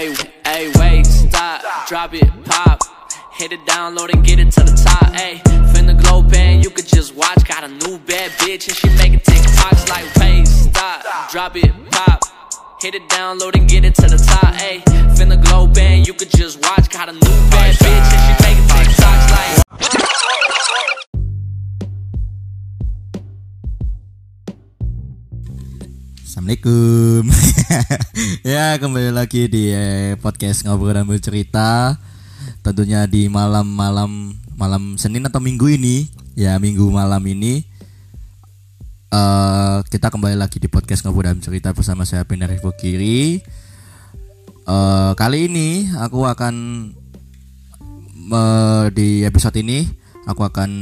Hey, hey, wait, stop, drop it, pop. Hit it, download and get it to the top. Hey, finna glow band, you could just watch. Got a new bad bitch and she making TikToks like, wait, stop, drop it, pop. Hit it, download and get it to the top. Hey, finna glow band, you could just watch. Got a new bad bitch and she making TikToks Assalamualaikum. Ya kembali lagi di eh, podcast Ngobrol dan Bercerita Tentunya di malam-malam Malam Senin atau Minggu ini Ya minggu malam ini eh Kita kembali lagi di podcast Ngobrol dan Bercerita Bersama saya Benar Kiri. Eh, Kali ini aku akan eh, Di episode ini Aku akan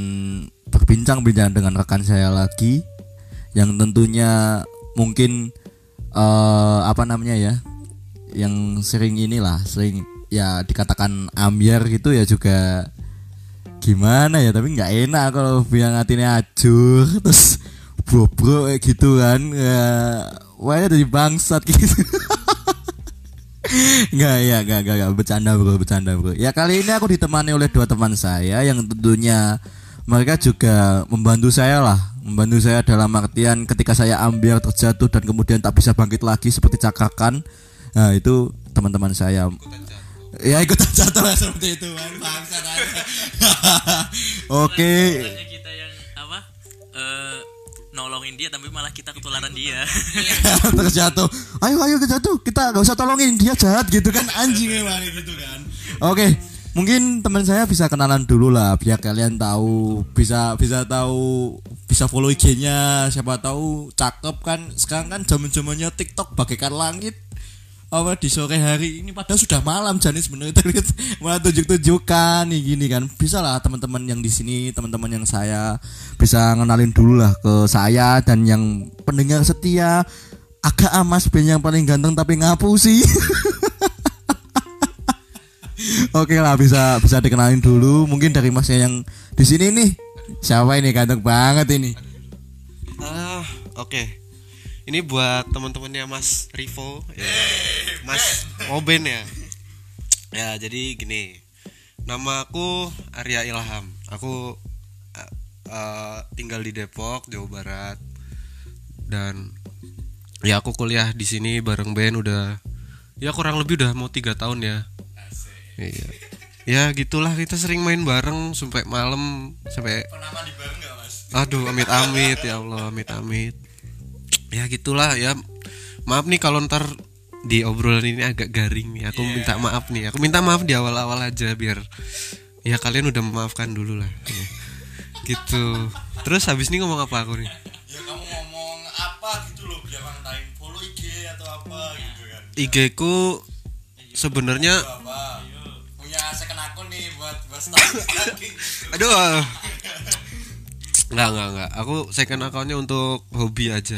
berbincang-bincang dengan rekan saya lagi yang tentunya mungkin eh apa namanya ya yang sering inilah sering ya dikatakan ambiar gitu ya juga gimana ya tapi nggak enak kalau bilang hatinya acur terus bobrok kayak gitu kan ya wah dari bangsat gitu. Nggak ya nggak nggak nggak bercanda bro bercanda bro. Ya kali ini aku ditemani oleh dua teman saya yang tentunya mereka juga membantu saya lah membantu saya dalam artian ketika saya ambil terjatuh dan kemudian tak bisa bangkit lagi seperti cakakan nah itu teman-teman saya. Ya ikutan jatuh lah seperti itu oke. Bukannya kita yang apa eh nolongin dia tapi malah kita ketularan dia. Terjatuh ayo ayo terjatuh kita gak usah tolongin. Dia jahat gitu kan. Anjing emang gitu kan. Oke. Mungkin teman saya bisa kenalan dulu lah biar kalian tahu bisa bisa tahu bisa follow IG-nya siapa tahu cakep kan. Sekarang kan zaman zamannya TikTok bagaikan langit. Apa di sore hari ini padahal sudah malam jadi sebenarnya. Terlihat malah tunjuk-tunjukkan nih gini kan. Bisa lah teman-teman yang di sini teman-teman yang saya bisa ngenalin dulu lah ke saya dan yang pendengar setia. Agak amas band yang paling ganteng tapi ngapusi Oke lah bisa bisa dikenalin dulu. Mungkin dari masnya yang di sini nih siapa ini ganteng banget ini Ah, oke. Ini buat teman-temannya Mas Rivo, ya. Mas Oben ya. Ya, jadi gini. Nama aku Arya Ilham. Aku eh, tinggal di Depok, Jawa Barat. Dan ya aku kuliah di sini bareng Ben udah ya kurang lebih udah mau tiga tahun ya. Iya. Ya gitulah kita sering main bareng sampai malam sampai Aduh, amit-amit ya Allah, amit-amit. Ya gitulah ya. Maaf nih kalau ntar di obrolan ini agak garing nih. Aku minta maaf nih. Aku minta maaf di awal-awal aja biar ya kalian udah memaafkan dulu lah. Ya. Gitu. Terus habis ini ngomong apa aku nih? ya kamu ngomong apa gitu loh biar orang follow IG atau apa gitu kan IG ku sebenarnya aduh ah. Enggak, enggak, enggak. Aku second accountnya untuk hobi aja.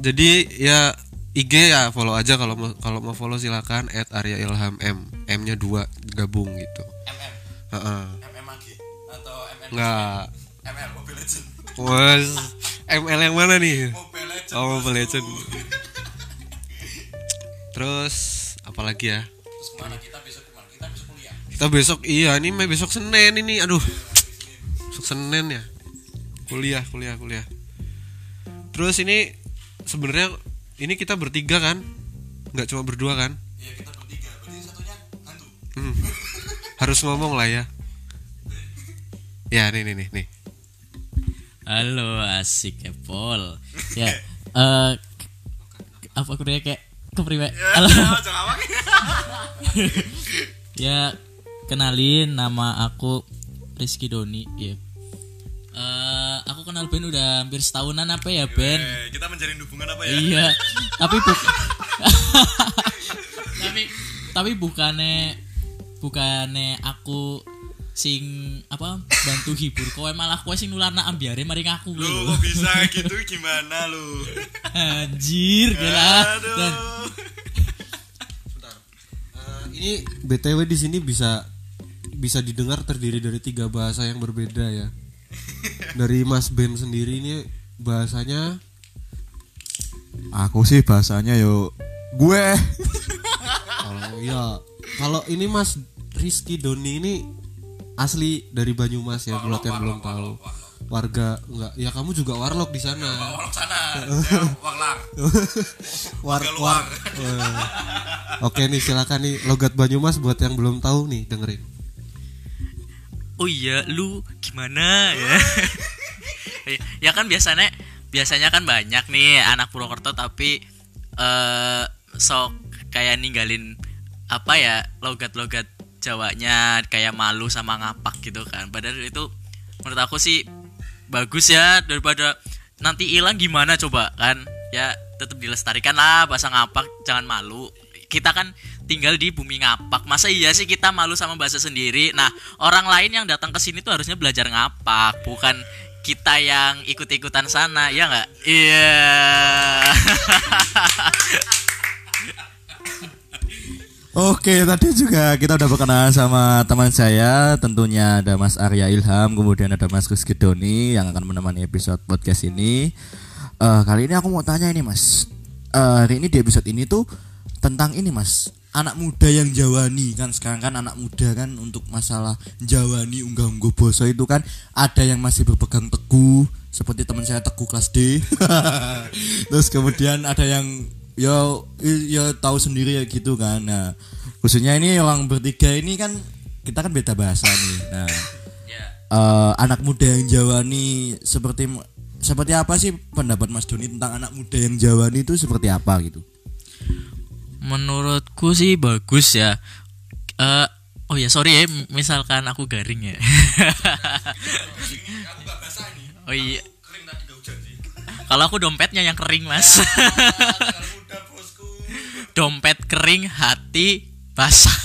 Jadi ya IG ya follow aja kalau mau kalau mau follow silakan @arya ilham m m-nya dua gabung gitu. MM Heeh. MM lagi atau MM Enggak. ML Mobile Legend Was ML yang mana nih? Mobile Legend Oh, Mobile Legend. Terus apalagi ya? terus ke mana kita besok kuliah Kita besok iya ini Mei besok Senin ini. Aduh. Besok Senin ya. Kuliah, kuliah, kuliah. Terus ini sebenarnya ini kita bertiga kan? nggak cuma berdua kan? iya kita bertiga berarti satunya hantu Hmm. Harus ngomong lah ya. Ya, nih nih nih nih. halo asik ya Pol ya eh apa aku kayak kepriwe halo ya kenalin nama aku Rizky Doni ya. Eh, aku kenal Ben udah hampir setahunan apa ya Ben? kita menjalin hubungan apa Iya, tapi bu tapi tapi bukannya bukannya aku sing apa bantu hibur. Kowe malah kowe sing nularna ambiare maring aku Loh, lho. kok bisa gitu? Gimana lu Anjir, gila. Dan Eh, ini BTW di sini bisa bisa didengar terdiri dari tiga bahasa yang berbeda ya. Dari Mas Ben sendiri ini bahasanya? Aku sih bahasanya yo gue. Ya kalau ini Mas Rizky Doni ini asli dari Banyumas ya buat yang belum tahu. Warga enggak. Ya kamu juga warlock di sana. Warlock sana. Warlang. war war. Eh. oke nih silakan nih logat Banyumas buat yang belum tahu nih dengerin oh iya lu gimana? Ya. Ya kan biasanya biasanya kan banyak nih anak Purwokerto tapi eh sok kayak ninggalin apa ya logat-logat Jawanya kayak malu sama ngapak gitu kan. Padahal itu menurut aku sih bagus ya daripada nanti hilang gimana coba kan? Ya tetap dilestarikan lah bahasa ngapak jangan malu. Kita kan tinggal di bumi ngapak. Masa iya sih kita malu sama bahasa sendiri? Nah orang lain yang datang ke sini tuh harusnya belajar ngapak bukan kita yang ikut-ikutan sana ya nggak? Iya. Oke, tadi juga kita udah berkenalan sama teman saya, tentunya ada Mas Arya Ilham, kemudian ada Mas Rizky Doni yang akan menemani episode podcast ini. Eh, kali ini aku mau tanya ini Mas, Eh, hari ini di episode ini tuh tentang ini Mas, anak muda yang jawani kan sekarang kan anak muda kan untuk masalah jawani unggah ungguh boso itu kan ada yang masih berpegang teguh seperti teman saya teguh kelas D, terus kemudian ada yang ya ya tahu sendiri ya gitu kan. Nah khususnya ini orang bertiga ini kan kita kan beda bahasa nih. Nah eh, anak muda yang Jawa nih seperti seperti apa sih pendapat Mas Doni tentang anak muda yang Jawa nih itu seperti apa gitu menurutku sih bagus ya. Eh oh ya sorry ya misalkan aku garing ya. Oh iya. Kalau aku dompetnya yang kering mas. Dompet kering hati basah.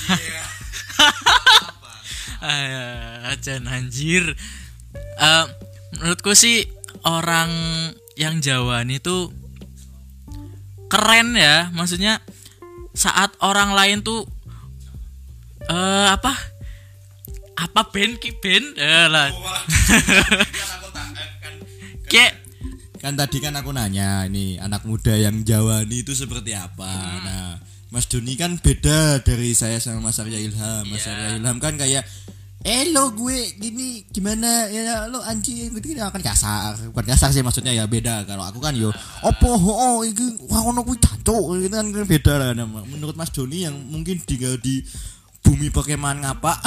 Ah, Ajan anjir. Eh, menurutku sih orang yang Jawa ini tuh keren ya. Maksudnya saat orang lain tuh eh apa? Apa band ki band? Eh, lah. Kayak kan tadi kan aku nanya ini anak muda yang Jawa nih itu seperti apa? Nah Mas Doni kan beda dari saya sama Mas Arya Ilham. Mas Arya Ilham kan kayak eh lo gue gini gimana? Ya lo anjing gitu gitu akan kasar. Bukan kasar sih maksudnya ya beda. Kalau aku kan yo opo oh iki wah ono kuwi jancuk gitu kan kan beda lah Nah, menurut Mas Doni yang mungkin tinggal di bumi perkemahan ngapa.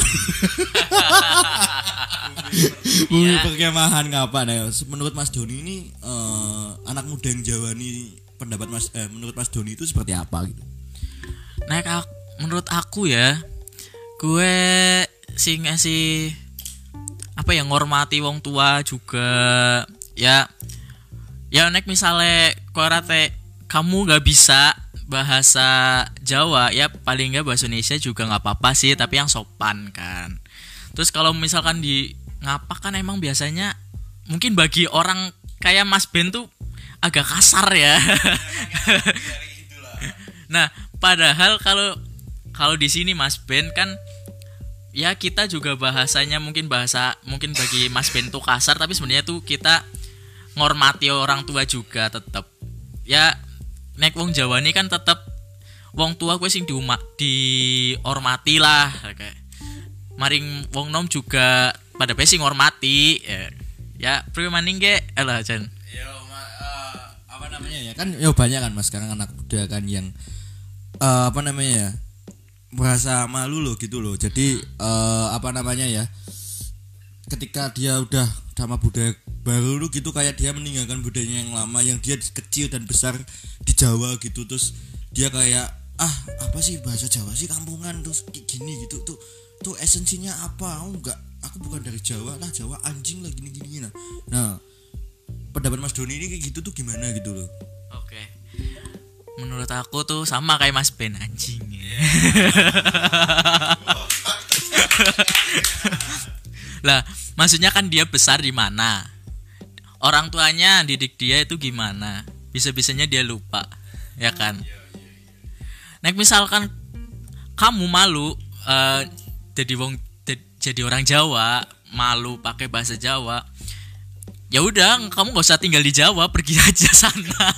Bumi perkemahan ngapa nah menurut Mas Doni ini eh, anak muda yang Jawa nih pendapat Mas eh, menurut Mas Doni itu seperti apa gitu? Ak- menurut aku ya gue sing ngasih apa ya ngormati wong tua juga ya ya nek misalnya korate kamu nggak bisa bahasa Jawa ya paling nggak bahasa Indonesia juga nggak apa-apa sih tapi yang sopan kan terus kalau misalkan di ngapak kan emang biasanya mungkin bagi orang kayak Mas Ben tuh agak kasar ya Nah, padahal kalau kalau di sini Mas Ben kan ya kita juga bahasanya mungkin bahasa mungkin bagi Mas Ben tuh kasar tapi sebenarnya tuh kita ngormati orang tua juga tetap. Ya nek wong Jawa ini kan tetap wong tua gue sing diuma dihormati lah kayak maring wong nom juga pada besi ngormati ya. Ya priwe maning elah jan. Yo, apa namanya ya? Kan yo banyak kan mas sekarang anak muda kan yang eh, apa namanya ya merasa malu loh gitu loh. Jadi eh, apa namanya ya? Ketika dia udah sama budaya baru gitu kayak dia meninggalkan budayanya yang lama yang dia kecil dan besar di Jawa gitu. Terus dia kayak ah apa sih bahasa Jawa sih? Kampungan. Terus gini gitu. Tuh tuh esensinya apa? Aku enggak aku bukan dari Jawa lah Jawa anjing lah gini gini nah nah pendapat Mas Doni ini kayak gitu tuh gimana gitu loh? Oke. Menurut aku tuh sama kayak Mas Ben anjing. lah, maksudnya kan dia besar di mana? Orang tuanya didik dia itu gimana? Bisa-bisanya dia lupa, ya kan? Nek misalkan kamu malu eh, jadi wong jadi orang Jawa, malu pakai bahasa Jawa, ya udah kamu gak usah tinggal di Jawa pergi aja sana